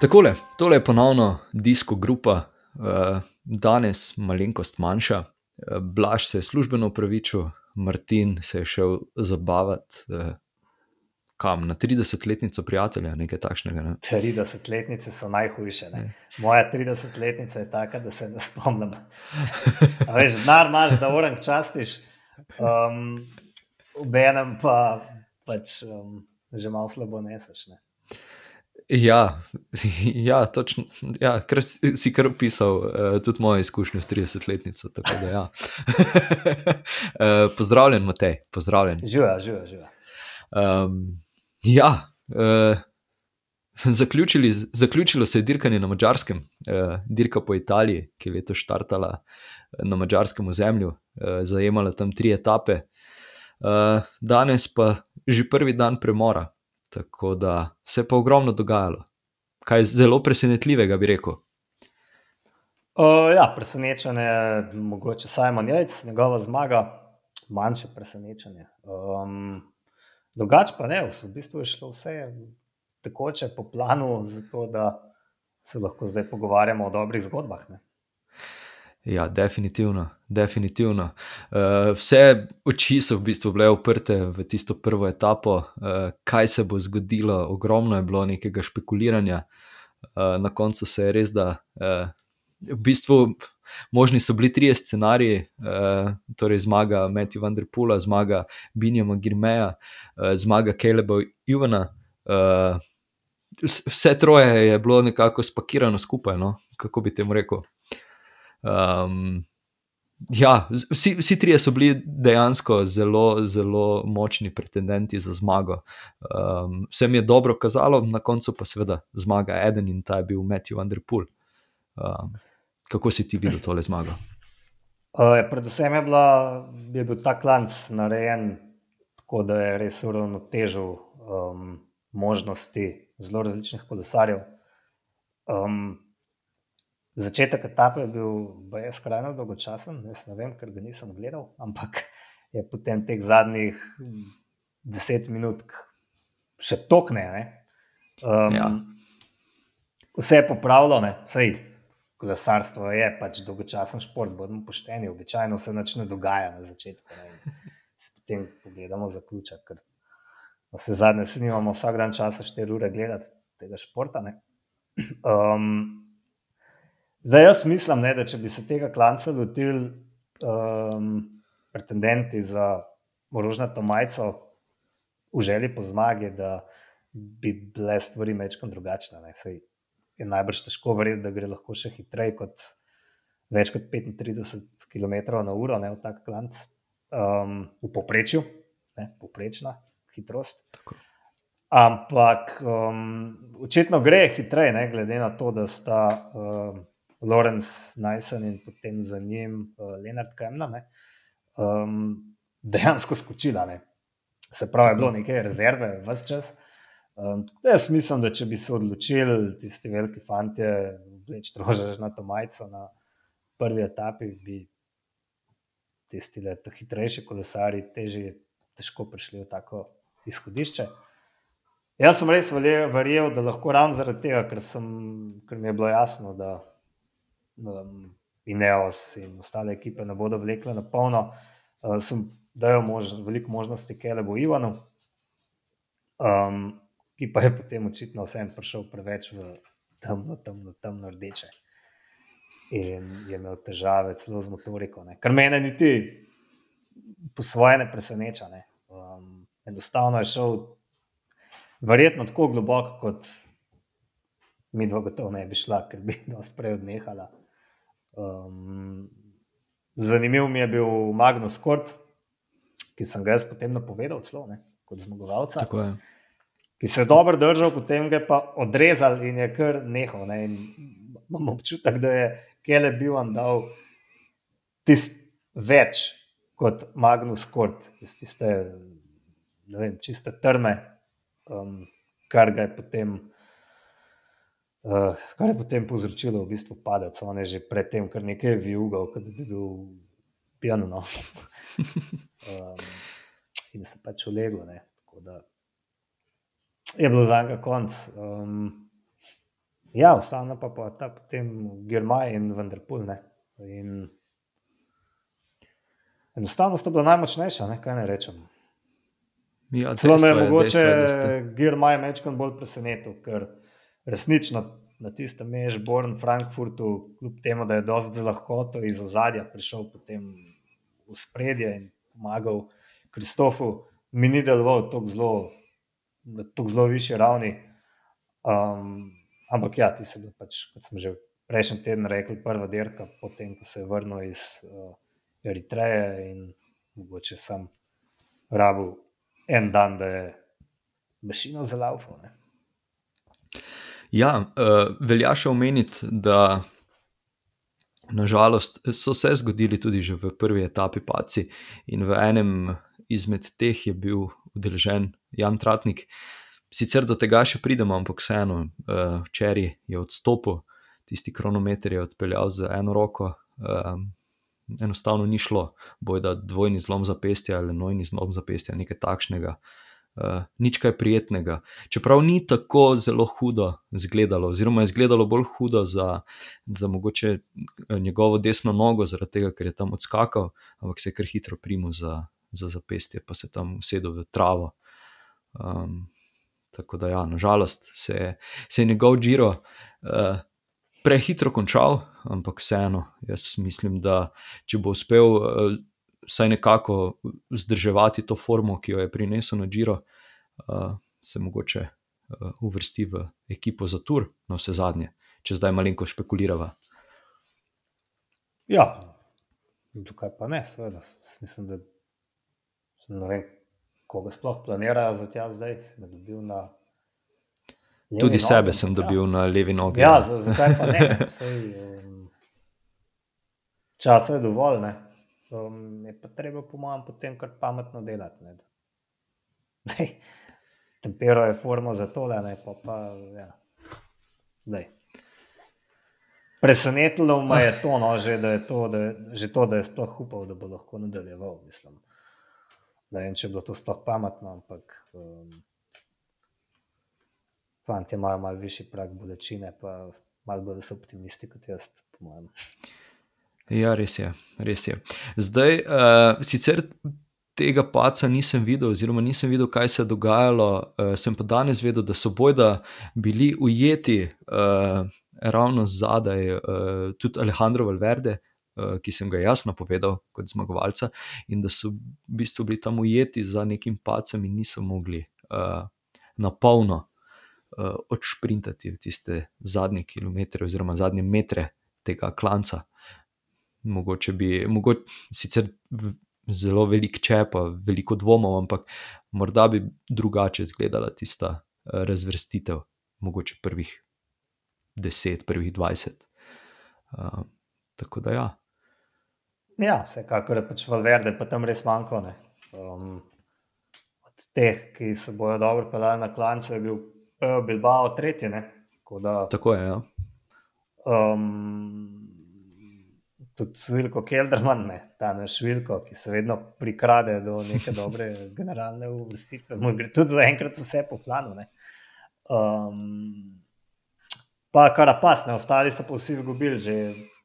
Takole, tole je ponovno disko grupa, uh, danes malenkost manjša. Uh, Blaž se je službeno upravičil, Martin se je šel zabavati uh, kam na 30-letnico prijatelja, nekaj takšnega. Ne? 30-letnice so najhujše. Ne? Moja 30-letnica je taka, da se ne spomnim. Veš, denar imaš, da uran častiš, um, v enem pa pač um, že malo slabo neseš. Ne? Ja, ja, točno. Ja, kar si kar opisal, uh, tudi moje izkušnje s 30-letnico. Ja. uh, pozdravljen, Matej, pozdravljen. Živa, živa, živa. Um, ja, uh, zaključili, zaključilo se je dirkanje na mačarskem, uh, dirka po Italiji, ki je letos štartala na mačarskem ozemlju, uh, zajemala tam tri etape. Uh, danes pa že prvi dan premora. Tako da se je pa ogromno dogajalo. Kaj zelo presenetljivega, bi rekel. Uh, ja, presenečenje je mogoče Simon Jajc, njegova zmaga, manjše presenečenje. Um, drugače pa ne, v bistvu je šlo vse tekoče po planu, zato da se lahko zdaj pogovarjamo o dobrih zgodbah. Ne? Ja, definitivno. definitivno. Uh, vse oči so v bistvu bile uprte v tisto prvo etapo, uh, kaj se bo zgodilo. Ogromno je bilo nekega špekuliranja, uh, na koncu se je res, da uh, v bistvu možni so bili trije scenariji, uh, torej zmaga Matthew Vanderpula, zmaga Binjama Girmeja, uh, zmaga Kaleba Ivana. Uh, vse troje je bilo nekako spakirano skupaj, no? kako bi temu rekel. Um, ja, vsi, vsi trije so bili dejansko zelo, zelo močni pretendenti za zmago. Um, vse mi je dobro kazalo, na koncu pa seveda zmaga eden in ta je bil Matthew Underpool. Um, kako si ti videl tole zmago? Uh, predvsem je, bila, je bil ta klanc narejen tako, da je res uravnotežil um, možnosti zelo različnih kolesarjev. Um, Začetek etape je bil skrajno dolgočasen, jaz ne vem, ker ga nisem gledal, ampak je potem teh zadnjih deset minut še tokne. Um, ja. Vse je popravilo, vse kolesarstvo je pač dolgočasen šport, bodimo pošteni, običajno se nič ne dogaja na začetku. Ne? Se potem pogledamo zaključek, ker vse zadnje se nimamo vsak dan časa 4 ure gledati tega športa. Um, Zdaj, jaz mislim, ne, da če bi se tega klanca lotili um, pretendenti za morožnato majico v želji po zmagi, da bi bile stvari mečkam drugačne. Je najbrž težko verjeti, da gre lahko še hitreje kot več kot 35 km/h ne, v tak klanc, um, v poprečju, ne, poprečna hitrost. Tako. Ampak um, očitno gre hitreje, ne, glede na to, da sta. Um, Lorenz Nysen in potem za njim uh, Leonard Kemna, um, dejansko skočila. Ne. Se pravi, je bilo nekaj rezerve, vse čas. Um, jaz mislim, da če bi se odločili tisti veliki fanti, več trože na to majico na prvi etapi, bi tisti le hitrejši kolesari težje, težko prišli v tako izhodišče. Jaz sem res verjel, da lahko ravno zaradi tega, ker, sem, ker mi je bilo jasno, da um, Ineos in ostale ekipe ne bodo vlekle na polno. Uh, sem dal mož, veliko možnosti Kelebu Ivanu, um, ki pa je potem očitno vsem prišel preveč v temno, temno, temno rdeče. In je imel težave celo z motoriko, ne. kar mene niti po svoje ne preseneča. Ne. Um, enostavno je šel verjetno tako globoko, kot mi dva gotovo ne bi šla, ker bi nas prej odnehala. Um, zanimiv mi je bil Magnus Kort, ki sem ga jaz potem napovedal, celo ne, kot zmagovalca. Ki se je dobro držal, potem ga je pa odrezal in je kar nehal. Ne, imam občutek, da je Kele bil vam dal tist več kot Magnus Kort, iz tiste, vem, čiste trme, um, kar ga je potem. Uh, kar je potem povzročilo v bistvu padec, on je že predtem kar nekaj vijugal, kot da bi bil pijan. No. um, in se pač ulegel. Je bilo za njega konc. Um, Ja, ostalo pa pa ta potem Germaj in Vanderpool. Ne? In enostavno sta bila najmočnejša, ne? kaj ne rečem. Ja, Celo me je mogoče da Germaj mečkam bolj presenetil, ker resnično na tistem Mešborn, Frankfurtu, kljub temu, da je dosti z lahkoto iz ozadja prišel potem v spredje in pomagal Kristofu, mi ni deloval tako zelo, na tako zelo višji ravni. Um, ampak ja, ti se bil pač, kot smo že prejšnji teden rekli, prva dirka, potem ko se je vrnil iz uh, Eritreje in mogoče sam rabu en dan, da je mašino zalaufal. Ja, uh, velja še omeniti, da nažalost so se zgodili tudi že v prvi etapi paci, in v enem izmed teh je bil udeležen Jan Tratnik. Sicer do tega še pridemo, ampak vseeno, uh, včeraj je odstopil, tisti kronometer je odpeljal z eno roko. Um, enostavno ni šlo, bojda dvojni zlom zapestja ali nojni zlom zapestja, nekaj takšnega. Uh, nič kaj prijetnega. Čeprav ni tako zelo hudo izgledalo, oziroma je izgledalo bolj hudo za, za mogoče eh, njegovo desno nogo, zaradi tega, ker je tam odskakal, ampak se je kar hitro primil za, za zapestje, pa se tam usedel v travo. Um, tako da, ja, nažalost se je, se je njegov Giro uh, prehitro končal, ampak vseeno, jaz mislim, da če bo uspel uh, vsaj nekako vzdrževati to formo, ki jo je prinesel na Giro, uh, se mogoče uh, uvrsti v ekipo za tur, na vse zadnje, če zdaj malenko špekulirava. Ja, tukaj pa ne, seveda. Mislim, da ne vem, koga sploh planirajo za tja zdaj, si me dobil na. Tudi nogi, sebe sem ja. dobil na levi nogi. Ja, za- zakaj pa ne? Sej, um, časa je dovolj, ne. Um, je pa treba, po mojem, potem kar pametno delati. Ne. Dej, tempero je formo za tole, ne pa pa. Ja. Presenetilo me je to, no, že, da je to, da, že to, da je sploh upal, da bo lahko nadaljeval. Mislim. Ne vem, če je bilo to sploh pametno, ampak um, fanti imajo malo višji prag bolečine, pa malo bolj so optimisti kot jaz, po mojem. Ja, res je. Res je. Zdaj, uh, sicer tega paca nisem videl, oziroma nisem videl, kaj se je dogajalo, uh, sem pa danes vedel, da so bojda bili ujeti uh, ravno zadaj uh, tudi Alejandro Valverde, uh, ki sem ga jaz napovedal kot zmagovalca, in da so v bistvu bili tam ujeti za nekim pacem in niso mogli uh, na polno uh, odšprintati tiste zadnje kilometre, oziroma zadnje metre tega klanca mogoče bi, mogoče sicer zelo velik če, pa veliko dvomov, ampak morda bi drugače izgledala tista eh, razvrstitev, mogoče prvih deset, prvih dvajset. Uh, tako da ja. Ja, vsekakor je pač Valverde, pa tam res manjko. ne. Um, od teh, ki se bojo dobro pelali na klance, je bil uh, Bilbao tretji. ne. Tako da, Tako je. Ja. um, tudi Vilko Kelderman, ne, ta naš Vilko, ki se vedno prikrade do neke dobre generalne uvrstitve. Mu gre tudi zaenkrat vse po planu. ne. Um, pa karapas, ne, ostali so pa vsi izgubili že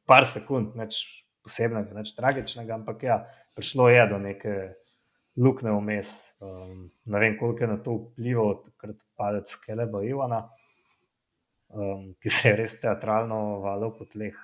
par sekund, nič posebnega, nič tragičnega, ampak ja, prišlo je do neke luknje vmes. Um, ne vem, koliko je na to vplival takrat padec Keleba Ivana, um, ki se je res teatralno valil po tleh.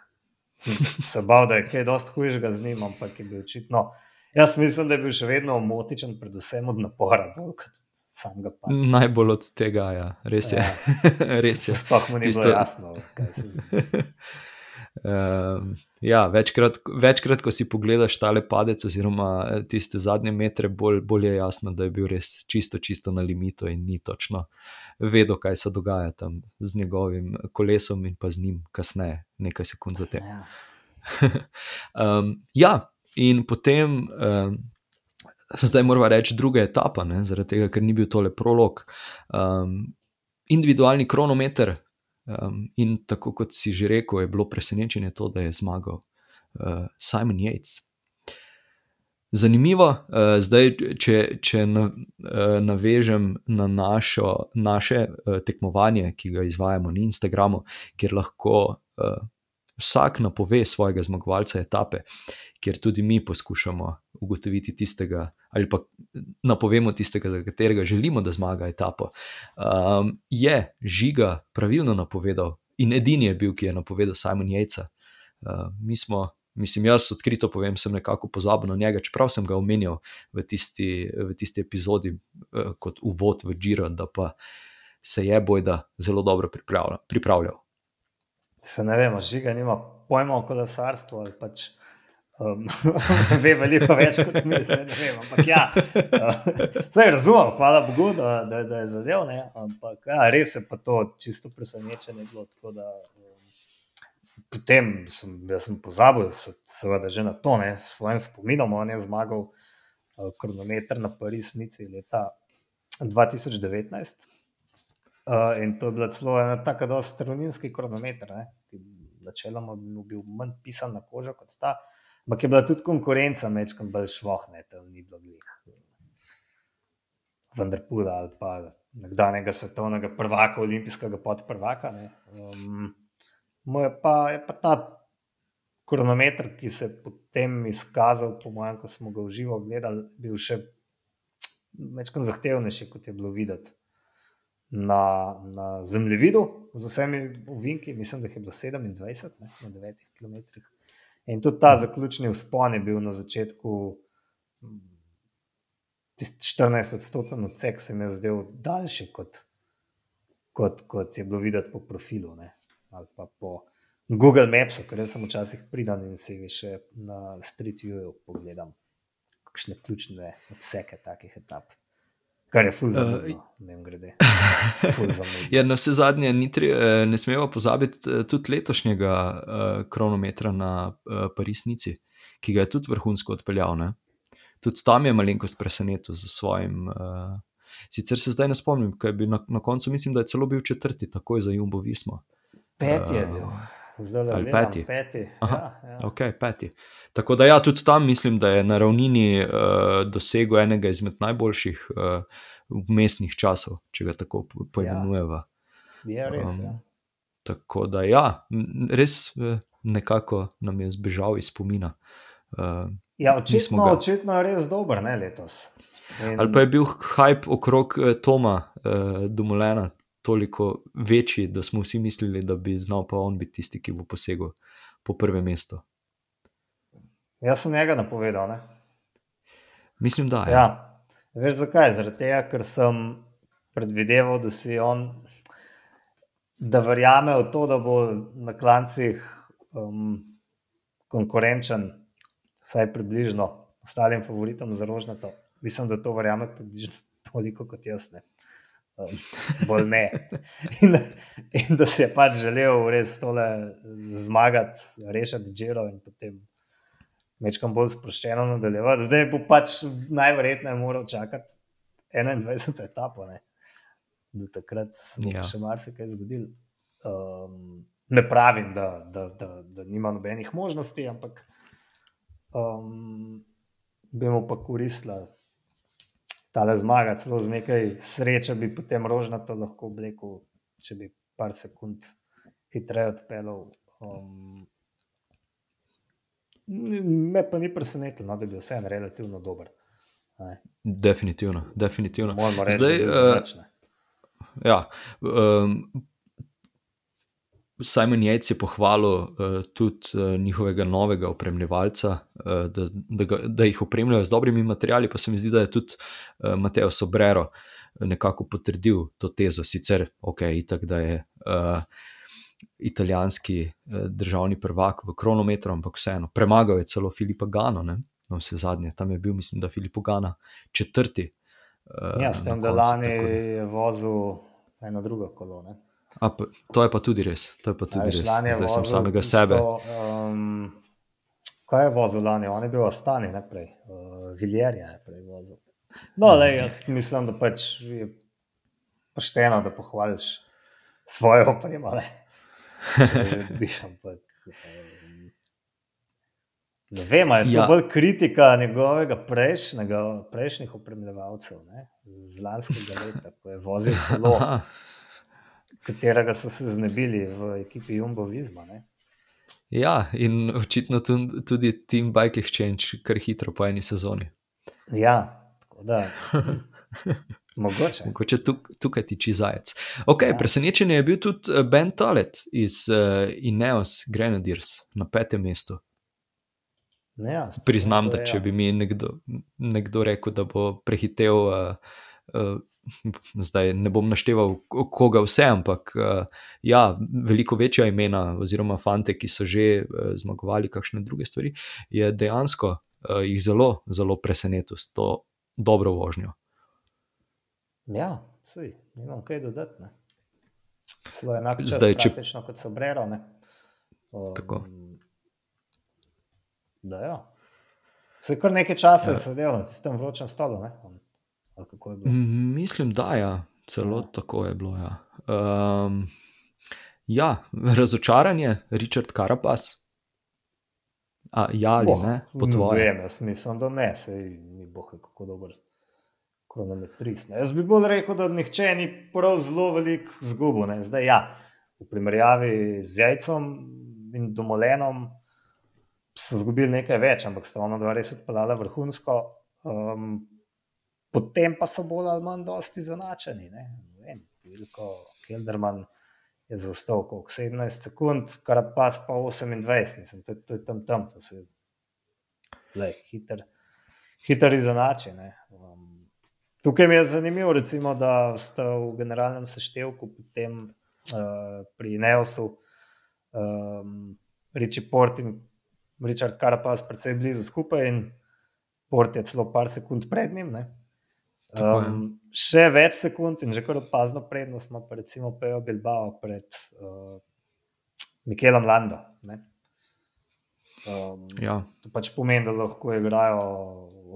Sem se bal, da je kaj dosti hujšega z njim, ampak je bil očitno. Jaz mislim, da je bil še vedno omotičen, predvsem od napora, bolj kot samega padca. Najbolj od tega, ja. res je. Ja. res je. Sploh mu ni Tisto- bilo jasno, kaj se zgodi. Um, ja, večkrat, večkrat, ko si pogledaš tale padec, oziroma eh, tiste zadnje metre, bolj, bolj je jasno, da je bil res čisto, čisto na limitu in ni točno vedel, kaj se dogaja tam z njegovim kolesom in pa z njim, kasneje, nekaj sekund zatem. Ja. um, ja, in potem, um, zdaj moramo reči, druga etapa, ne, zaradi tega, ker ni bil tole prolog. Um, individualni kronometer, um, in tako kot si že rekel, je bilo presenečenje to, da je zmagal uh, Simon Yates. Zanimivo, uh, zdaj, če, če na, uh, navežem na našo, naše uh, tekmovanje, ki ga izvajamo na Instagramu, kjer lahko uh, vsak napove svojega zmagovalca etape, kjer tudi mi poskušamo ugotoviti tistega, ali pa napovemo tistega, za katerega želimo, da zmaga etapo. Um, je žiga pravilno napovedal in edini je bil, ki je napovedal Simon Jejca. Uh, mi smo Mislim, jaz odkrito povem, sem nekako pozabil na njega, čeprav sem ga omenjal v tisti, v tisti epizodi uh, kot uvod v Džiro, da pa se je bojda zelo dobro pripravljal. Se ne vemo, žiga nima pojma o kolesarstvu ali pač. Um, ve veliko več kot mi, se ne vem. Ampak ja, uh, razumem, hvala Bogu, da, da, da je zadev. Ne? Ampak ja, res je pa to čisto presenečenje bilo. Tako da, potem sem, sem pozabil, seveda, že na to, ne, s svojim spominom. On je zmagal uh, kronometer na Parisnici leta 2019. Uh, in to je bila celo ena tako zelo strunjinski kronometer, ne, ki načeloma bi bil manj pisan na kožo kot ta. Ampak je bila tudi konkurenca, mečkam bolj švohne, tam ni bilo glih. Vendar puda ali pa nekdanjega svetovnega prvaka, olimpijskega podprvaka. Um, je pa, je pa ta kronometer, ki se je potem izkazal, po mojem, ko smo ga v živo gledali, bil še večkrat zahtevnejši, kot je bilo videti na, na zemljevidu z vsemi uvinki. Mislim, da je bilo 27 ne, na 9 km. In tudi ta zaključni vzpon je bil na začetku. 14 odstotkov odsek se mi je zdel daljši, kot, kot, kot je bilo videti po profilu. Ne ali pa po Google Mapsu, ker sem včasih pridan in si še na Street View pogledam, kakšne ključne odseke takih etap. Kar je fulz, uh, ne vem, grede. ja, na vse zadnje, tri, eh, ne smemo pozabiti eh, tudi letošnjega uh, kronometra na uh, Parisnici, ki ga je tudi vrhunsko odpeljal. Ne? Tudi tam je malenkost presenetil z svojim. Uh, sicer se zdaj ne spomnim, kaj bi na, na koncu, mislim, da je celo bil četrti, takoj za Jumbo Vismo. Uh, Peti je bil. Zdaj ali gledam, peti. peti. Aha, ja, ja. Okay, peti. Tako da, ja, tudi tam mislim, da je na ravnini uh, dosegel enega izmed najboljših uh, mestnih časov, če ga tako poimenujemo. Ja. Res, um, ja. Tako da, ja, res nekako nam je zbežal iz spomina. Uh, ja, očitno, ga... očitno je res dober, ne letos. In... Ali pa je bil hype okrog Toma, uh, Dumolena, toliko večji, da smo vsi mislili, da bi znal pa on biti tisti, ki bo posegel po prvem mestu. Jaz sem njega napovedal. Ne? Mislim, da je. Ja. Veš zakaj? Zaradi tega, ker sem predvideval, da si on, da verjame v to, da bo na klancih um, konkurenčen, vsaj približno ostalim favoritom za rožnato. Mislim, da to verjame približno toliko kot jaz. Ne bolj ne. In, in da si je pač želel res tole zmagati, rešiti Džiro in potem večkrat bolj sproščeno nadaljevati. Zdaj bo pač najverjetneje moral čakati 21 etapo. Ne. Do takrat se bo ja. še marsikaj zgodil. Um, ne pravim, da, da, da, da nima nobenih možnosti, ampak um, bi mu pa koristila tale zmaga, celo z nekaj sreče bi potem rožnato lahko oblekel, če bi par sekund hitreje odpeljal. Um, me pa ni presenetilo, no, da bi bil vseeno relativno dober. Ne. Definitivno, definitivno. Reči, Zdaj, uh, ja, um, Simon Jejc je pohvalil uh, tudi uh, njihovega novega opremljevalca, uh, da, da, ga, da jih opremljajo z dobrimi materiali, pa se mi zdi, da je tudi uh, Mateo Sobrero nekako potrdil to tezo. Sicer, ok, itak, da je uh, italijanski uh, državni prvak v kronometru, ampak vseeno, premagal je celo Filipa Gano, ne? no vse zadnje, tam je bil, mislim, da Filipa Gana četrti. Uh, ja, s tem, da lani je vozil eno drugo kolono. A, pa, to je pa tudi res. To je pa tudi res. Zdaj sem samega tisto, sebe. Um, kaj je vozil lani? On je bil ostani naprej. Uh, Viljer je naprej vozil. No, le, jaz mislim, da pač je pošteno, da pohvališ svoje opremo. Ampak, um, Ne vem, je to Ja. bolj kritika njegovega prejšnjega, prejšnjih opremljevalcev, ne, z lanskega leta, ko je vozil kolo, katerega so se znebili v ekipi Jumbo Visma. Ne. ja, in očitno tu- tudi Team Bike Exchange kar hitro po eni sezoni. Ja, tako da. Mogoče. Mogoče tuk, tukaj tiči zajec. Okay, Ja. Presenečen je bil tudi eh, Ben Tolet iz uh, Ineos Grenadiers na petem mestu. Ja, Priznam, da če ja. bi mi nekdo, nekdo rekel, da bo prehitev, uh, uh, zdaj ne bom našteval, ko- koga vse, ampak uh, ja, veliko večja imena, oziroma fante, ki so že uh, zmagovali kakšne druge stvari, je dejansko uh, jih zelo, zelo presenetil s to dobro vožnjo. Ja, sej, nimam kaj dodati. ne. Celo enako Zdaj, če- kot so Brero. ne. Um, Tako. Da, ja. Se kar nekaj časa Ja. sedel na tistem vročem. Ne? Mm, Mislim, da ja, celo Ja. tako je bilo. Ja. Um, ja, razočaranje, Richard Karapas. A, ja, ali Oh, ne, po ne tvoje. Vem, jaz mislim, da ne, sej ni boh, ve kako dober kronometrist. Ne. Jaz bi bolj rekel, da nihče ni prav zelo velik zgubo. Ne. Zdaj, ja, v primerjavi z jajcem in domolenom so izgubili nekaj več, ampak sta ona dva res odpeljala vrhunsko. Um, potem pa so bolj ali manj dosti zanačeni. Ne. Ne vem, Veliko Kelderman je zaostal koliko 17 sekund, kar pa pa 28, mislim, to, je- to je tam tam, to se le hiter, hiter izenači. Tukaj mi je zanimivo, recimo, da sta v generalnem seštevku potem uh, pri Neosu um, Richie Port in Richard Carapaz precej blizu skupaj in Port je celo par sekund pred njim. Ne. Um, še več sekund in že kar opazno prednost ima pa recimo Pejo Bilbao pred uh, Mikelom Lando. Ne. Um, Ja, To pač pomeni, da lahko igrajo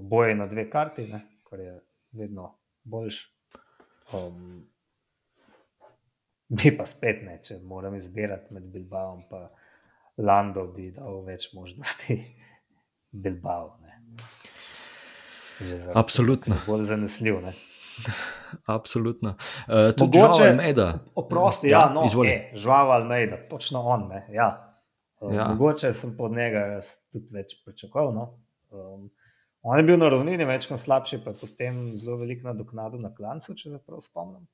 oboje na dve karti, ne, kar je vedno boljš. Um, bi pa spet ne, če moram izbirati med Bilbao in Lando, bi dal več možnosti Bilbao. Ne. Zaradi Absolutno. Bolj zanesljiv. Ne. absolutno. Uh, tudi Mogoče- Almeida. Oprosti, ja, no, izvoli. e, Žval Almeida, točno on. Ne, ja. Um, Ja. Mogoče sem pod njega tudi več pričakoval. No. Um, on je bil na ravnini, večkrat slabši, pa je potem zelo velik nadoknadil na klancu, če se prav spomnim.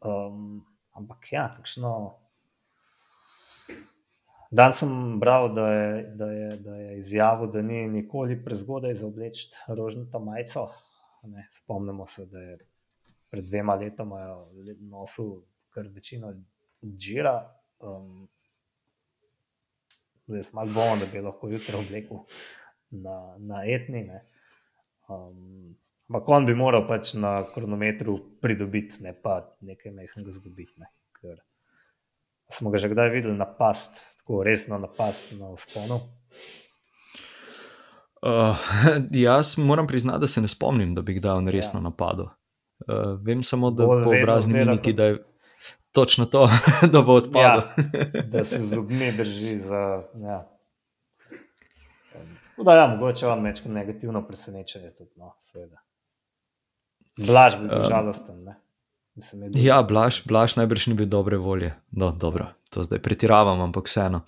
Um, ampak ja, kakšno. Dan sem bral, da je, da, je, da je izjavil, da ni nikoli prezgodaj za obleči rožnato majico. Ne, spomnimo se, da je pred dvema letoma nosil kar večino džira. Um, zdaj sem malo dvomen, da bi lahko jutri oblekel na, na etni. Ne. Um, ampak on bi moral pač na kronometru pridobiti, ne pa nekaj mehkega izgubiti. Ne, ker smo ga že kdaj videli napast, tako resno napast na usponu. Uh, jaz moram priznati, da se ne spomnim, da bi kdaj on resno Ja. napadel. Uh, vem samo, da Bolj po obrazni mimiki, da je točno to, da bo odpadel. Ja, da se z zobmi drži. Za, ja. Tako Da, ja, mogoče vam večkrat negativno presenečenje tudi, no, seveda. Blaž bi bil Um, žalosten, ne. Mislim, bil Ja. Blaž, Blaž najbrž ni bil dobre volje. No, dobro, to zdaj pretiravam, ampak vseeno.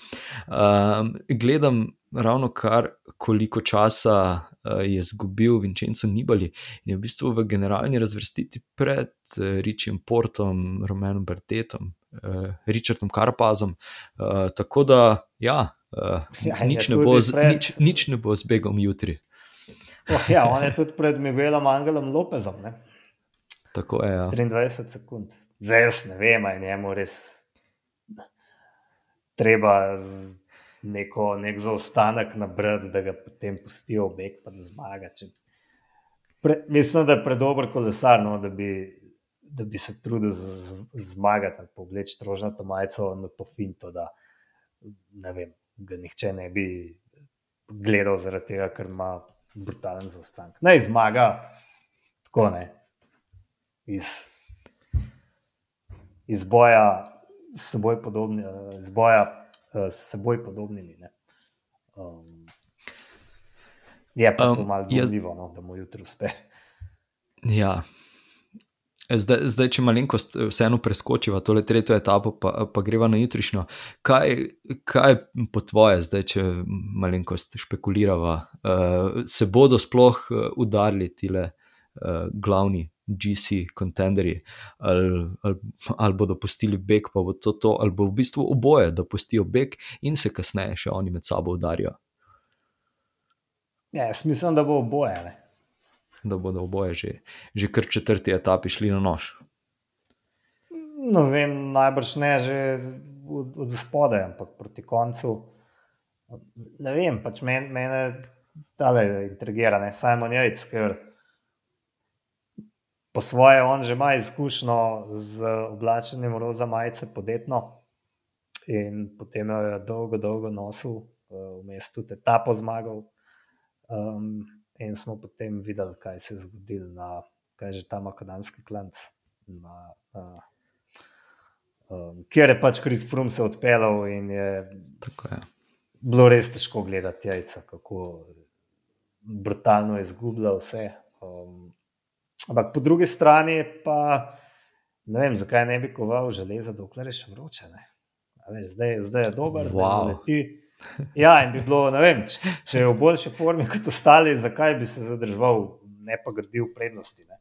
Um, gledam ravno kar, koliko časa uh, je izgubil Vincenzo Nibali in je v bistvu v generalni razvrstiti pred uh, Richiem Portom, Romanom Bertetom, uh, Richardom Karpazom. Uh, tako da, ja, uh, Ja, nič, ne bo z, pred- nič, nič ne bo z begom jutri. Oh, ja, on je tudi pred Miguelom Angelom Lopezom, ne. Tako je. Ja. 23 sekund. Zdaj jaz ne vem, ali je njemu res treba z neko, nek zaostanek nabrati, da ga potem pustijo v beg, pa zmaga. Če... Pre, mislim, da je predober kolesar, no, da, bi, da bi se trudil zmagati ali povleči rožnato majico na to finto, da ne vem, ga nihče ne bi gledal zaradi tega, ker ima brutalen zaostanek. Naj zmaga, tako ne. Iz, iz boja s seboj, podobni, iz boja, s seboj podobnimi. Ne. Um, je pa um, to malo dvomljivo, no, da mu jutro uspe. Ja. Zdaj, zdaj, če malenkost vseeno preskočiva tole tretjo etapo, pa, pa greva na jutrišnjo. Kaj, kaj po tvoje, zdaj, če malenkost špekulirava, uh, se bodo sploh udarili ti le uh, glavni GC kontenderji, ali, ali, ali bodo pustili beg, pa bo to, to, ali bo v bistvu oboje, da pustijo beg in se kasneje še oni med sabo udarijo. Ja, jaz mislim, da bo oboje. Ne? Da bodo oboje že, že kar četrti etapi šli na nož. No, vem, najbrž ne že od, od spodaj, ampak proti koncu. Ne vem, pač men, mene tale intrigira, ne Simon Jajc, ker po svoje on že ima izkušnjo z oblačenjem roza majice podetno in potem jo je dolgo, dolgo nosil, eh, vmes tudi etapo zmagal. Um, in smo potem videli, kaj se je zgodilo na, kaj že tam akademski klanc, na, na, um, kjer je pač Kris Frum se odpeljal in je, je bilo res težko gledati jajca, kako brutalno je izgubljal vse. Um, Ampak po drugi strani pa ne vem, zakaj ne bi koval železa, dokler je še vroče. Veš, zdaj, zdaj je dober, wow. zdaj leti. Ja, in bi bilo, ne vem, če, če je v boljši formi kot ostali, zakaj bi se zadržal, ne pa gradil prednosti ne?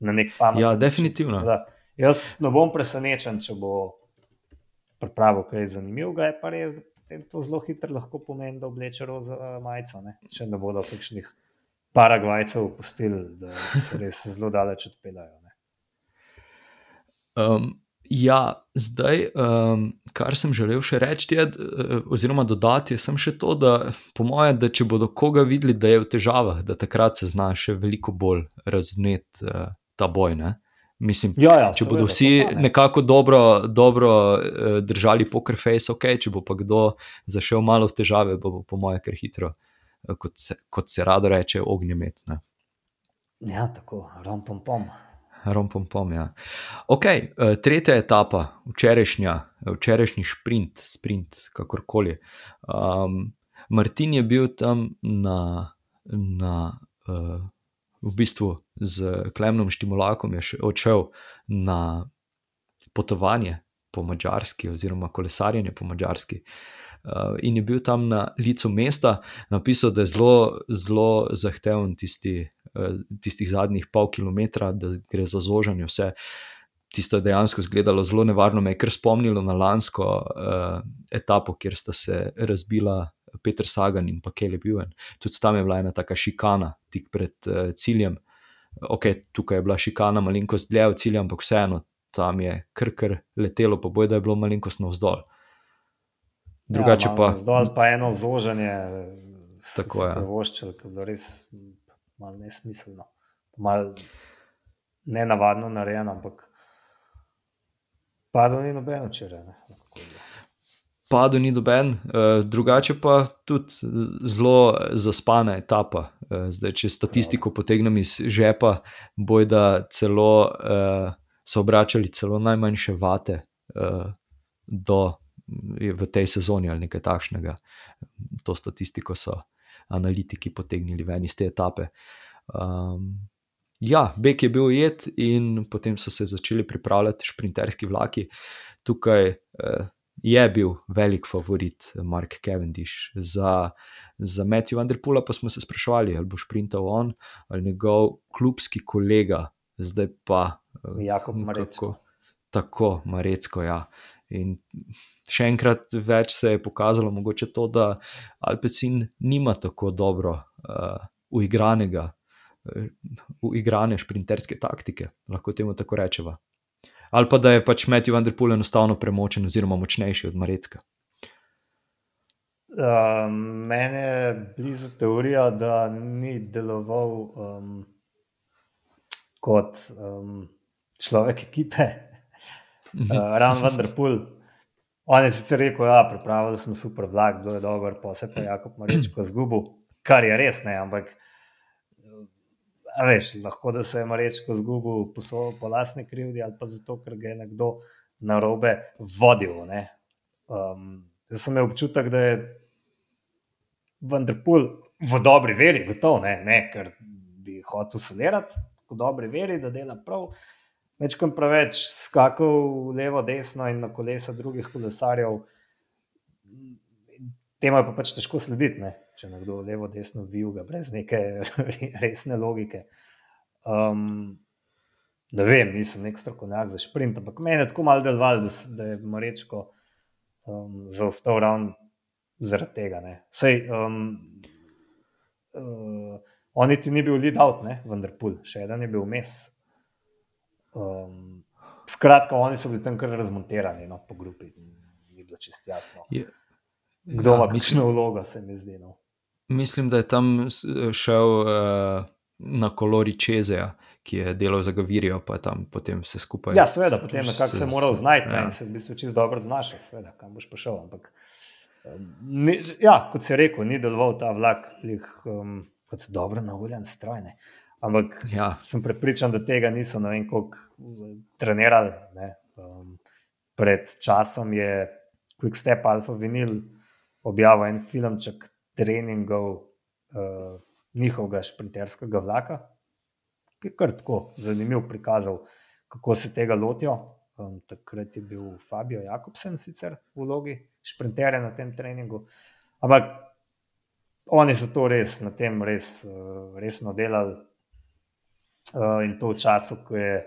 na nek pamet. Ja, definitivno. Da, jaz ne bom presenečen, če bo pripravil kaj zanimivega, je pa res, da to zelo hitro lahko pomeni, da obleče roza majico, ne? če ne bodo kakšnih. Paragvajcev opustili, da se res zelo daleč odpeljajo. Um, ja, zdaj, um, kar sem želel še reči, je, oziroma dodati, je še to, da po mojem, da če bodo koga videli, da je v težavah, da takrat se zna še veliko bolj razumeti uh, ta boj. Ne? Mislim, ja, ja, če bodo vsi pa, ne. nekako dobro, dobro uh, držali poker face, ok, če bo pa kdo zašel malo v težave, bo, bo po mojem, ker hitro. Eh, kot se, kot se rado reče, ognjemet. Ne? Ja, tako, rompom pom. Rompom pom, ja. Ok, eh, tretja etapa, včerajšnja, včerajšnji sprint, sprint, kakorkoli. Um, Martin je bil tam na, na uh, v bistvu z Klemnom Štimulakom, je odšel na potovanje po Mačarski, oziroma kolesarjenje po Mačarski. Uh, uh, in je bil tam na licu mesta, napisal, da je zelo, zelo zahteven tisti, uh, tistih zadnjih pol kilometra, da gre za zožanje vse. Tisto je dejansko izgledalo zelo nevarno, me je kar spomnilo na lansko uh, etapo, kjer sta se razbila Petr Sagan in pa Kelly Buven. Tudi tam je bila ena taka šikana, tik pred uh, ciljem. Ok, tukaj je bila šikana, malenkost dlje od cilja, ampak vseeno tam je kar kar letelo, pa boj, da je bilo malenkost navzdol. Drugače ja, pa. Zdaj pa eno zoženje, tako je. Prvoščil, ki je bilo res malo nesmiselno, malo ne navadno narejeno, ampak padlo ni noben včeraj. Padlo ni noben, uh, drugače pa tudi zelo zaspana etapa. Uh, zdaj, če statistiko potegnem iz žepa, boj da celo uh, so obračali celo najmanjše vate uh, do v tej sezoni ali nekaj takšnega. To statistiko so analitiki potegnili ven iz te etape. Um, ja, Bek je bil ujet in potem so se začeli pripravljati šprinterski vlaki. Tukaj eh, je bil velik favorit Mark Cavendish. Za, za Matthew Vanderpula pa smo se sprašvali, ali bo šprintal on ali njegov klubski kolega, zdaj pa eh, Jakob Marecko. Tako, Marecko, ja. In še enkrat več se je pokazalo, mogoče to, da Alpecin nima tako dobro uh, uigranega, uh, uigrane šprinterske taktike, lahko temu tako rečemo. Ali pa da je pač Matthew Vanderpool enostavno premočen oziroma močnejši od Marecka. Uh, mene je blizu teorija, da ni deloval um, kot um, človek ekipe, uh, Ravno Vendrpul. On je sicer rekel, da ja, pripravili smo super vlak, bilo je dobro, pa se pa Jakob Marečko zgubil, kar je res ne, ampak veš, lahko da se je Marečko zgubil po, so, po lasni krivdi ali pa zato, ker ga je nekdo na robe vodil. Um, jaz sem imel občutek, da je Vanderpool v dobri veri, gotovo ne, ne ker bi hotel solirati, v dobri veri, da dela prav. Večkrat preveč skakal levo, desno in na kolesa drugih kolesarjev. Temu je pa pač težko slediti, ne? če nekdo levo, desno vijuga, brez neke resne logike. Um, ne vem, nisem nek strokovnjak za sprint, ampak meni je tako malo deloval, da, da je Marečko um, zaostal ravno zaradi tega. Sej, um, uh, on ti ni bil lead out, ne? vendar pul, še eden je bil vmes. Um, skratka, oni so bili tam kar razmontirani no, po grupi, ni bilo čest jasno. Je, Kdo ja, ima kakšno vlogo, se mi zdi. No. Mislim, da je tam šel uh, na kolori Čezeja, ki je delal za Gavirijo, pa tam potem vse skupaj. Ja, seveda, potem nekako se je moral znajti ja. in se v bistvu čist dobro znašel, seveda, kam boš prišel. Ampak, um, ni, ja, kot si rekel, ni deloval ta vlak, jih, um, kot dobro navoljen strojne. Ampak ja. sem prepričan, da tega niso na vem, kako trenirali. Um, pred časom je Quick Step Alpha Vinyl objavil en filmček treningov uh, njihovega šprinterskega vlaka, ki je kar tako zanimiv prikazal, kako se tega lotijo. Um, takrat je bil Fabio Jakobsen sicer v vlogi šprinterja na tem treningu. Ampak oni so to res na tem res uh, resno delali. Uh, in to v času, ko je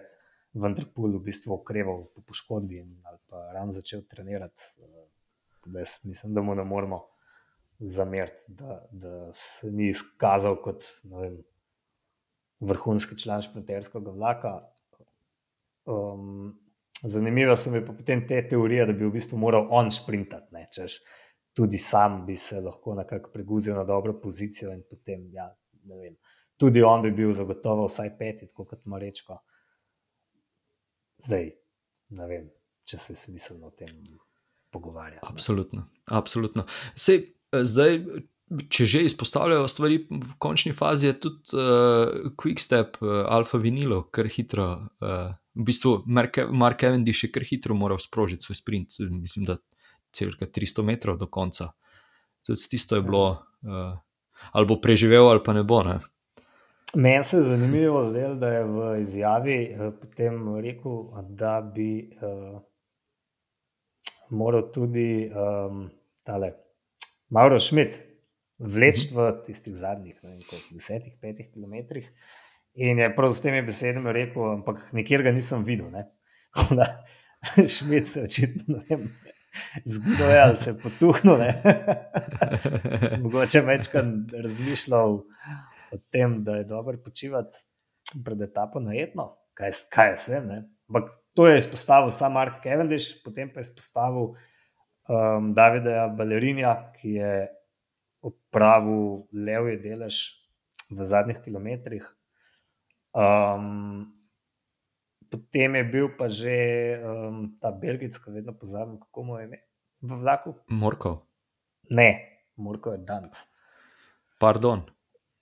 Vendrpul v bistvu okreval po poškodbi ali pa ran začel trenirati. Uh, mislim, da mu ne moramo zameriti, da, da se ni izkazal kot vem, vrhunski član šprinterskega vlaka. Um, zanimivo se mi je pa potem te teorije, da bi v bistvu moral on sprintati. Češ, tudi sam bi se lahko nekako preguzil na dobro pozicijo in potem, ja, ne vem tudi on bi bil zagotovo vsaj peti, kot ima rečko. Zdaj, ne vem, če se je smiselno o tem pogovarjati. Absolutno. absolutno. Sej, eh, zdaj, če že izpostavljajo stvari v končni fazi, je tudi uh, Quickstep, uh, Alfa Vinilo, kar hitro. Uh, v bistvu, Mark Cavendish je kar hitro moral sprožiti svoj sprint, mislim, da celka 300 metrov do konca. Tudi tisto je bilo, uh, ali bo preživel, ali pa ne bo. Ne? Meni se je zanimivo zdelo, da je v izjavi eh, potem rekel, da bi uh, moral tudi um, tale Mauro Šmit vleči v tistih zadnjih ne, desetih, petih kilometrih. In je prav z temi besedami rekel, ampak nikjer ga nisem videl. Šmit se očitno ne vem. Zgodilo je, da se je potuhnil. Mogoče večkrat razmišljal o tem, da je dobro počivati pred etapo na etno, kaj, kaj je vse. Ampak to je izpostavil sam Mark Cavendish, potem pa je izpostavil um, Davida Balerinja, ki je opravil levji delež v zadnjih kilometrih. Um, potem je bil pa že um, ta belgijski, vedno pozabim, kako mu je ime v vlaku. Morko. Ne, Morko je Danc. Pardon.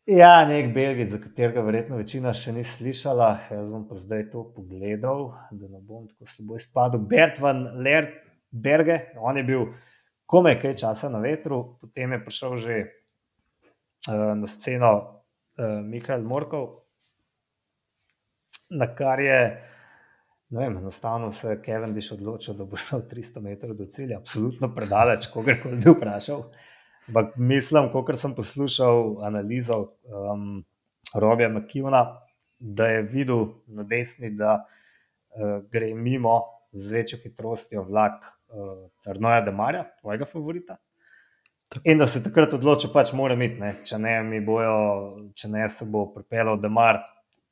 Ja, nek Belgij, za katerega verjetno večina še ni slišala. Jaz bom pa zdaj to pogledal, da ne bom tako slabo izpadel. Bert van Lerberge, on je bil komaj kaj časa na vetru, potem je prišel že uh, na sceno uh, Mihajl Morkov, na kar je, vem, enostavno se je Kevin Diš odločil, da bo šel 300 metrov do cilja, absolutno predaleč, kogarkoli bi vprašal. Ampak mislim, kot sem poslušal analizo um, Robija Makivna, da je videl na desni, da uh, gre mimo z večjo hitrostjo vlak uh, Trnoja Demarja, tvojega favorita. Tako. In da se takrat odločil, pač mora imeti, ne? če ne, bojo, če ne se bo pripeljal Demar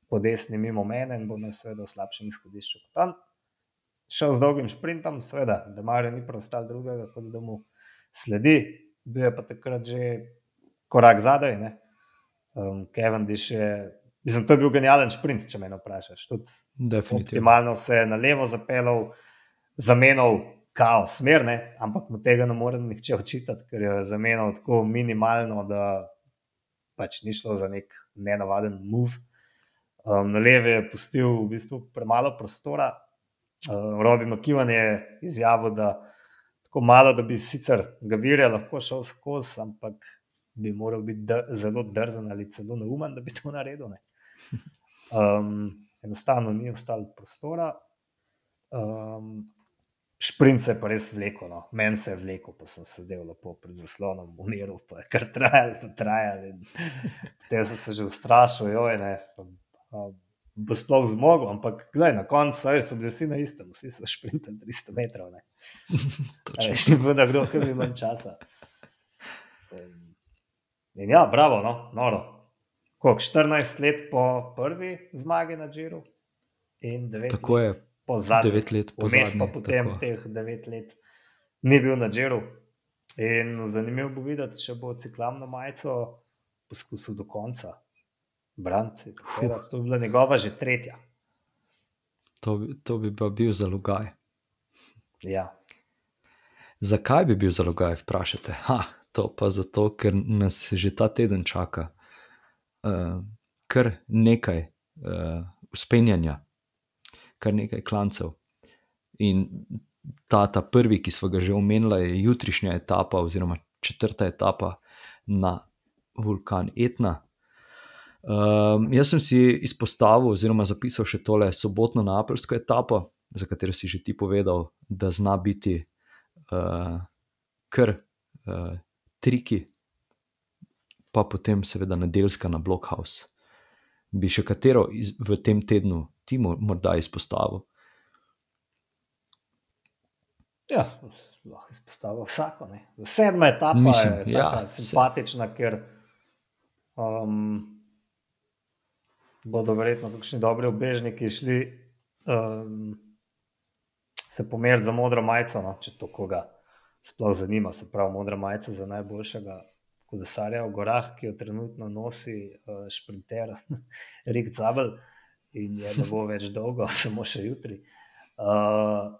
po desni mimo mene in bo me seveda v slabšem izhodišču. Tam šel z dolgim sprintom, seveda, Demar je ni preostal drugega, kot da mu sledi bil je pa takrat že korak zadaj. Um, Kevin Diš je, mislim, to je bil genijalen sprint, če me vprašaš. Optimalno se je na levo zapeljal, zamenjal kaos, smer, ne? ampak mu tega ne more nihče očitati, ker je zamenjal tako minimalno, da pač ni šlo za nek nenavaden move. Um, na levi je pustil v bistvu premalo prostora. Uh, Robi Makivan je izjavil, da tako malo, da bi sicer Gavirja lahko šel skozi, ampak bi moral biti dr zelo drzen ali celo neumen, da bi to naredil. Um, enostavno ni ostalo prostora. Um, Šprint se je pa res vlekel, no. meni se je vlekel, pa sem sedel lepo pred zaslonom, umiral, pa je kar trajal, pa trajal. Te sem se že ustrašil, joj, ne. Bo sploh zmogel, ampak gledaj, na koncu so bili vsi na istem, vsi so šprintali 300 metrov. Še ni bilo, da kdo, ki bi manj časa. In ja, bravo, no, noro. Koliko, 14 let po prvi zmagi na Džiru in 9 Tako let je. po zadnjem. Devet let po Vmes pa zadnji, potem tako. teh devet let ni bil na Džiru. In zanimivo bo videti, če bo ciklamno majico poskusil do konca. Brant, je to bi bila njegova že tretja. To, bi- to bi pa bil zalogaj. Ja. Zakaj bi bil zalogaj, vprašate? Ha, to pa zato, ker nas že ta teden čaka uh, kar nekaj uh, uspenjanja, kar nekaj klancev. In ta, ta prvi, ki smo ga že omenili, je jutrišnja etapa, oziroma četrta etapa na vulkan Etna. Um, jaz sem si izpostavil, oziroma zapisal še tole sobotno napeljsko etapo, za katero si že ti povedal, da zna biti uh, kar uh, triki, pa potem seveda nedeljska na Blockhouse. Bi še katero iz, v tem tednu ti mo- morda izpostavil? Ja, lahko izpostavim vsako. Ne. Sedma etapa Mislim, je ja, tako se- simpatična, ker um, bodo verjetno kakšni dobri obežniki šli um, se pomeriti za modro majico, no, če to koga sploh zanima. Se pravi, modra majica za najboljšega kolesarja v gorah, ki jo trenutno nosi uh, šprinter Rik Zabel in je ne bo več dolgo, samo še jutri. Uh,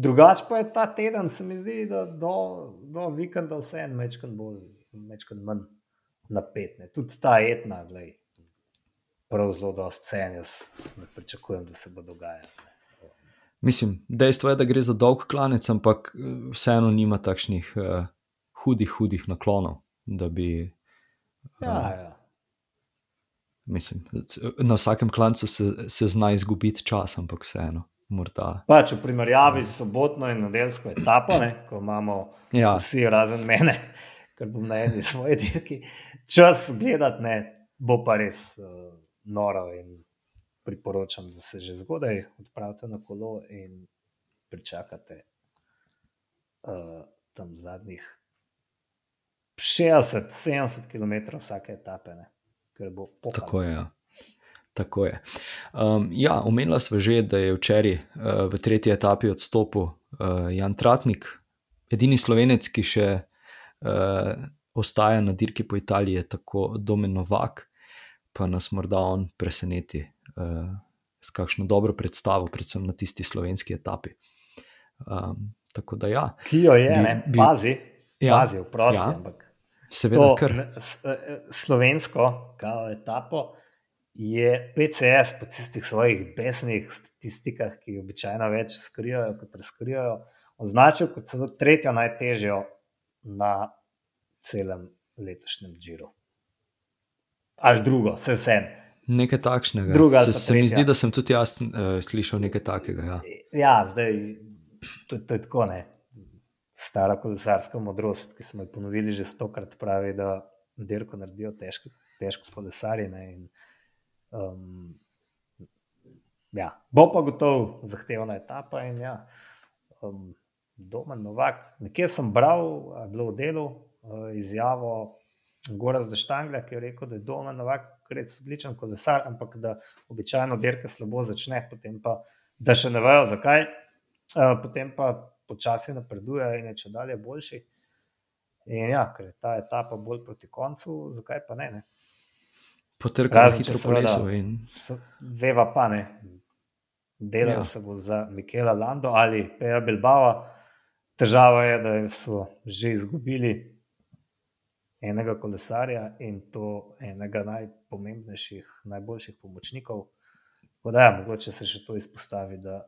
Drugače pa je ta teden, se mi zdi, da do, do vikenda vse en mečkan bolj, mečkan manj napet. Ne. Tudi ta etna, glej, prav zelo dosti cen, jaz ne pričakujem, da se bo dogajalo. Mislim, dejstvo je, da gre za dolg klanec, ampak eh, vseeno nima takšnih uh, hudih, hudih naklonov, da bi. Ja, ja. Mislim, na vsakem klancu se, se zna izgubiti čas, ampak vseeno, morda. Pač v primerjavi s sobotno in nedeljsko etapo, ne, ko imamo Ja, vsi razen mene, ker bom na eni svoji dirki, čas gledati, ne, bo pa res uh, noro. In priporočam, da se že zgodaj odpravite na kolo in pričakate uh, tam zadnjih 60-70 km vsake etape, ne, ker bo pokalo. tako je. Ja. Tako je. Um, ja, omenila smo že, da je včeraj uh, v tretji etapi odstopil uh, Jan Tratnik, edini slovenec, ki še uh, ostaja na dirki po Italiji, tako Domen Novak, pa nas morda on preseneti s kakšno dobro predstavo, predvsem na tisti slovenski etapi. Um, tako da ja, Ki jo je, Bi- ne, bi- pazi, Ja, pazi, vprosti, ja. ampak seveda, ne, s- eh, slovensko kao etapo je PCS po tistih svojih besnih statistikah, ki običajno več skrivajo, kot razkrivajo, označil kot celo tretjo najtežjo na celem letošnjem Džiru. Ali drugo, vse vse. Nekaj takšnega. Druga se, se mi zdi, da sem tudi jaz uh, slišal nekaj takega. Ja. Ja, zdaj to, to je tako, ne. Stara kolesarska modrost, ki smo jo ponovili že stokrat, pravi, da dirko naredijo težko, težko kolesarje. ne, in, Um, ja, bo pa gotovo zahtevna etapa. In, ja, um, Domen Novak, nekje sem bral, je bilo v delu uh, izjavo Gora Zdeštangla, ki je rekel, da je Domen Novak res odličen kolesar, ampak da običajno dirke slabo začne, potem pa da še ne vejo zakaj, uh, potem pa počasi napreduje in je če dalje boljši. In ja, ker je ta etapa bolj proti koncu, zakaj pa ne? ne? Potrkal Razen, hitro po lesu. In, Veva pa ne. Delal ja. se bo za Mikela Lando ali Peja Bilbao. Težava je, da so že izgubili enega kolesarja in to enega najpomembnejših, najboljših pomočnikov. Tako da, ja, mogoče se še to izpostavi, da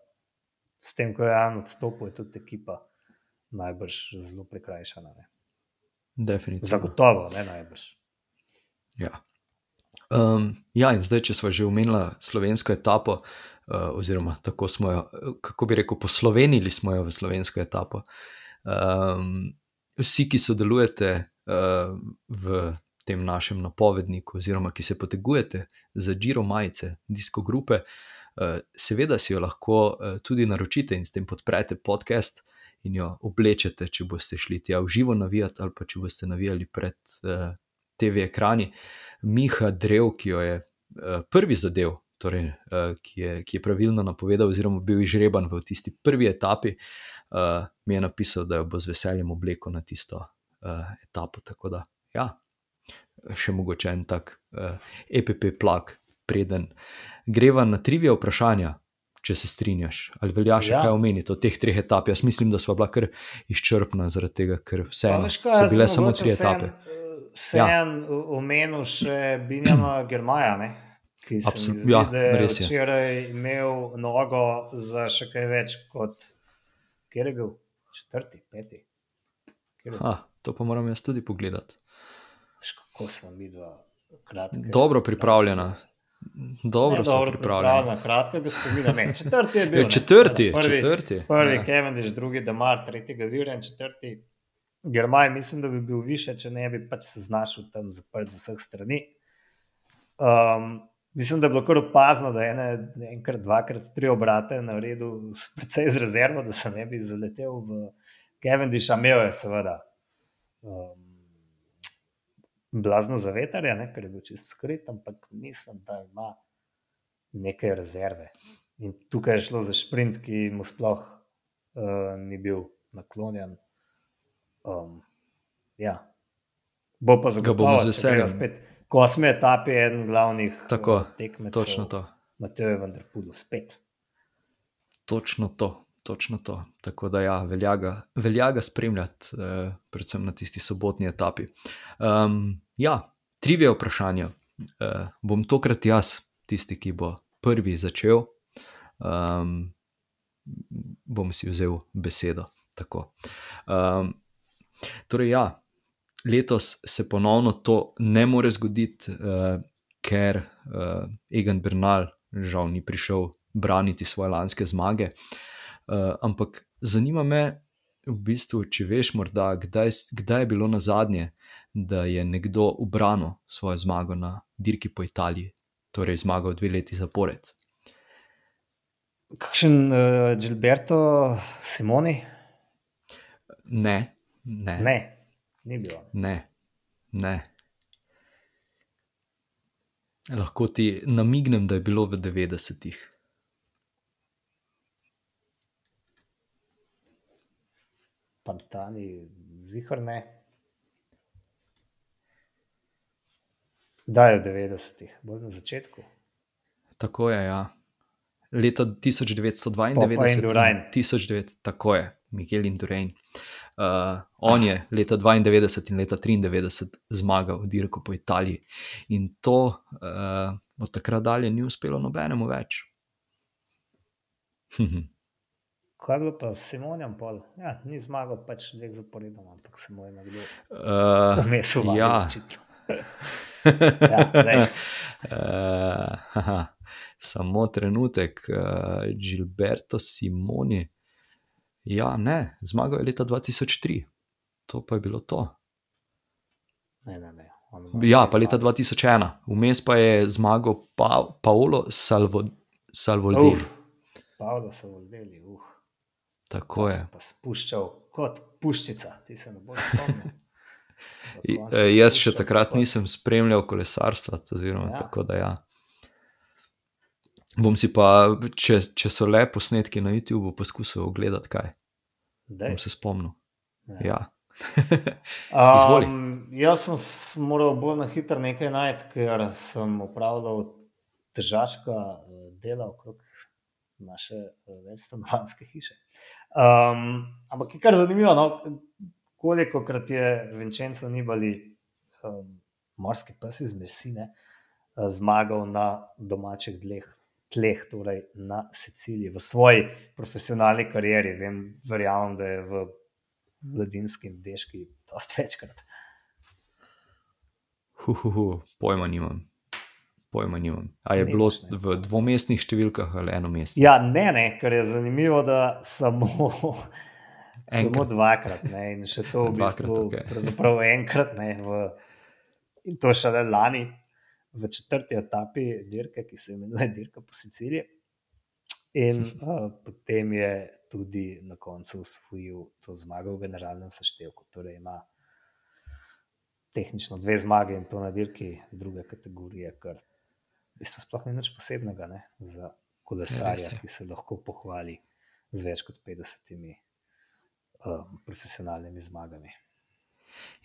s tem, ko je Jan odstopil, je tudi ekipa najbrž zelo prikrajšana. Ne. definitivno. Zagotovo, ne najbrž. Ja. Um, ja, in zdaj, če smo že omenili slovensko etapo, uh, oziroma tako smo jo, kako bi rekel, poslovenili smo jo v slovensko etapo. Um, vsi, ki sodelujete uh, v tem našem napovedniku, oziroma ki se potegujete za Giro majice, disko grupe, uh, seveda si jo lahko uh, tudi naročite in s tem podprete podcast. In jo oblečete, če boste šli tja v živo navijati, ali pa če boste navijali pred uh, TV ekrani. Miha Drev, ki jo je uh, prvi zadev, torej, uh, ki, je, ki je pravilno napovedal, oziroma bil izžreban v tisti prvi etapi, uh, mi je napisal, da jo bo z veseljem oblekel na tisto uh, etapo. Tako da, ja, še mogoče en tak uh, EPP plak, preden greva na trivije vprašanja. Če se strinjaš, ali velja še ja. kaj omeniti o teh treh etapah? Jaz mislim, da smo bila kar izčrpna, zaradi tega, ker vseeno so bile samo tri etape. Sen, se ja. en omenil še Binjama Germaja, ne? ki je ja, včeraj imel nogo za še kaj več kot kjer je bil četrti, peti. Ha, to pa moram jaz tudi pogledati. Kako sem videl, kratke, dobro pripravljena. Dobro, ne, dobro pripravljena. Kratka, spomina, ne, četrti je bil. četrti, ne, prvi, četrti. Prvi, ja. Kevin, drugi, Damar, tretjega, Viren, četrti. Germaj, mislim, da bi bil više, če ne bi pač se znašel tam zaprt z vseh strani. Um, mislim, da je bilo kar opazno, da je ene, enkrat, dvakrat, tri obrate na redu, precej z rezervo, da se ne bi zaletel v Cavendish, a imel je seveda um, blazno zavetarje, ne, ker je bil čist skrit, ampak mislim, da ima nekaj rezerve. In tukaj je šlo za sprint, ki mu sploh uh, ni bil naklonjen. Um, ja. Bo pa zagotovo z veseljem. Spet, ko smo etapi, eden glavnih Tako, uh, tekmecev. Točno to. Mateo je vendar pudo spet. Točno to. Točno to. Tako da ja, velja ga, velja ga spremljati, eh, predvsem na tisti sobotni etapi. Um, ja, trivije vprašanja. Eh, bom tokrat jaz, tisti, ki bo prvi začel, um, bom si vzel besedo. Um, Torej, ja, letos se ponovno to ne more zgoditi, uh, ker uh, Egan Bernal žal ni prišel braniti svoje lanske zmage. Uh, ampak zanima me, v bistvu, če veš, morda, kdaj, kdaj je bilo na zadnje, da je nekdo ubranil svojo zmago na dirki po Italiji, torej zmagal dve leti zapored. Kakšen uh, Gilberto Simoni? Ne, Ne. ne, ni bilo. Ne. ne. Lahko ti namignem, da je bilo v 90-ih. Pantani, zihar ne. Kdaj je v 90-ih, bolj na začetku? Tako je, ja. Leta 1992, 1900, tako je, Miguel Indurain. Uh, on je leta 92 in leta 93 zmagal v dirku po Italiji, in to uh, od takrat dalje ni uspelo nobenemu več. Kaj je bilo pa s Simonjem? Ja, ni zmagal pač dveh zaporedov, ampak se mu je nekdo vmes uh, ja. ja, uh, Samo trenutek, uh, Gilberto Simoni. Ja, ne, zmagal je leta 2003, to pa je bilo to. Ne, ne, ne. Ja, pa leta 2001, vmes pa je zmagal pa, Paolo Salvo, Salvoldi. Uf, Paolo Salvoldi, uf. Tako je. Pa spuščal kot puščica, ti se ne boš spomnil. E, jaz še takrat nisem spremljal kolesarstva, oziroma ja. tako da ja. Bom si pa, če, če so le posnetki na YouTubu, poskusil ogledati kaj. Bom se spomnil. Ja. Ja. um, jaz sem moral bolj na hitro nekaj najti, ker sem upravljal težaška eh, dela okrog naše eh, večstanovanske hiše. Um, ampak je kar zanimivo, no? koliko krat je Vincenzo Nibali, um, morski pes iz Messine, eh, zmagal na domačih dleh tleh, torej na Siciliji, v svoji profesionalni karieri. Vem, verjamem, da je v mladinski in deški, dosta večkrat. Huhuhu, pojma nimam. Pojma nimam. A je Nimaš, bilo ne. v dvomestnih številkah ali enomestnih? Ja, ne, ne, ker je zanimivo, da samo, samo Enkrat. dvakrat. Ne, in še to v bistvu okej. pravzaprav enkrat. Ne, v, in to šele lani, v četrti etapi dirke, ki se imenuje Dirka po Siciliji. In uh, potem je tudi na koncu osvojil to zmago v generalnem seštevku. Torej ima tehnično dve zmage in to na dirki druge kategorije, kar v bistvu sploh ni nič posebnega ne, za kolesarja, ki se lahko pohvali z več kot 50 um, profesionalnimi zmagami.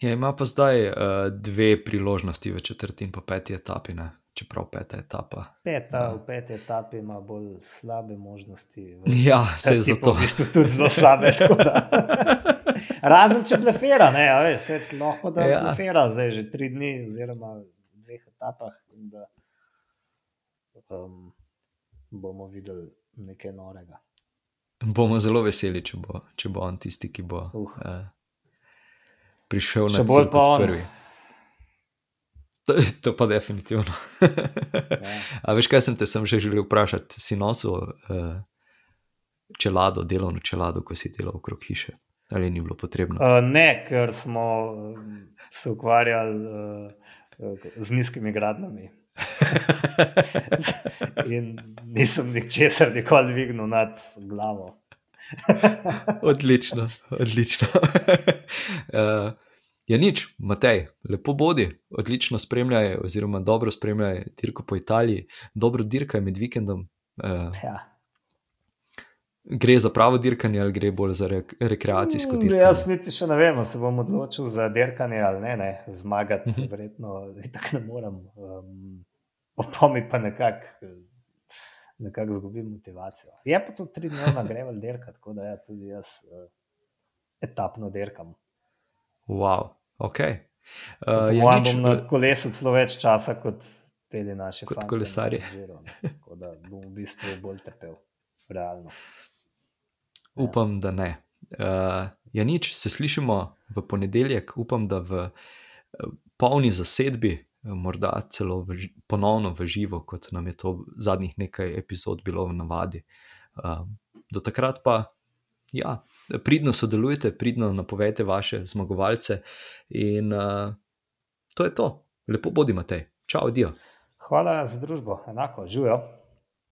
Ja, ima pa zdaj uh, dve priložnosti v četrti in pa peti etapi, ne? čeprav peta etapa. Peta, Ja. v peti etapi ima bolj slabe možnosti. Ja, se je zato. V bistvu tudi zelo slabe. Razen če blefera, ne, a veš, se lahko da Ja. ja. blefera zdaj že tri dni, oziroma v dveh etapah. in Da, um, bomo videli nekaj norega. Bomo zelo veseli, če bo, če bo on tisti, ki bo Uh. uh, prišel Še na bolj pa on. prvi. To, to pa definitivno. Ne. A veš, kaj sem te sem že želel vprašati? Si nosil uh, čelado, delovno čelado, ko si delal okrog hiše? Ali ni bilo potrebno? Uh, ne, ker smo um, se ukvarjali uh, z nizkimi gradnjami. In nisem ničesar nikoli dvignil nad glavo. odlično, odlično. uh, je nič, Matej, lepo bodi, odlično spremljaj, oziroma dobro spremljaj dirko po Italiji, dobro dirkaj med vikendom. Uh, Ja. gre za pravo dirkanje ali gre bolj za rek rekreacijsko Mm, dirkanje? Jaz niti še ne vem, se bom odločil za dirkanje ali ne. ne. Zmagati, Mhm. verjetno, tako ne morem. Um, Opomi pa nekako nekak zgubim motivacijo. Je pa to tri dnevna greva dirka, tako da ja, tudi jaz uh, etapno dirkam. Wow, ok. Uh, ja, mojem nič, bom na kolesu celo več časa kot te naše Kot fantje na kolesarji. Giro, ne. Tako da bom v bistvu bolj trpel, realno. upam, da ne. Uh, ja, nič, se slišimo v ponedeljek, upam, da v polni zasedbi, eh, morda celo v, ponovno v živo, kot nam je to zadnjih nekaj epizod bilo v navadi. Uh, do takrat pa, ja, pridno sodelujte, pridno napovejte vaše zmagovalce in uh, to je to. Lepo bodi, Matej. Čau, Dio. Hvala za družbo, enako, živijo.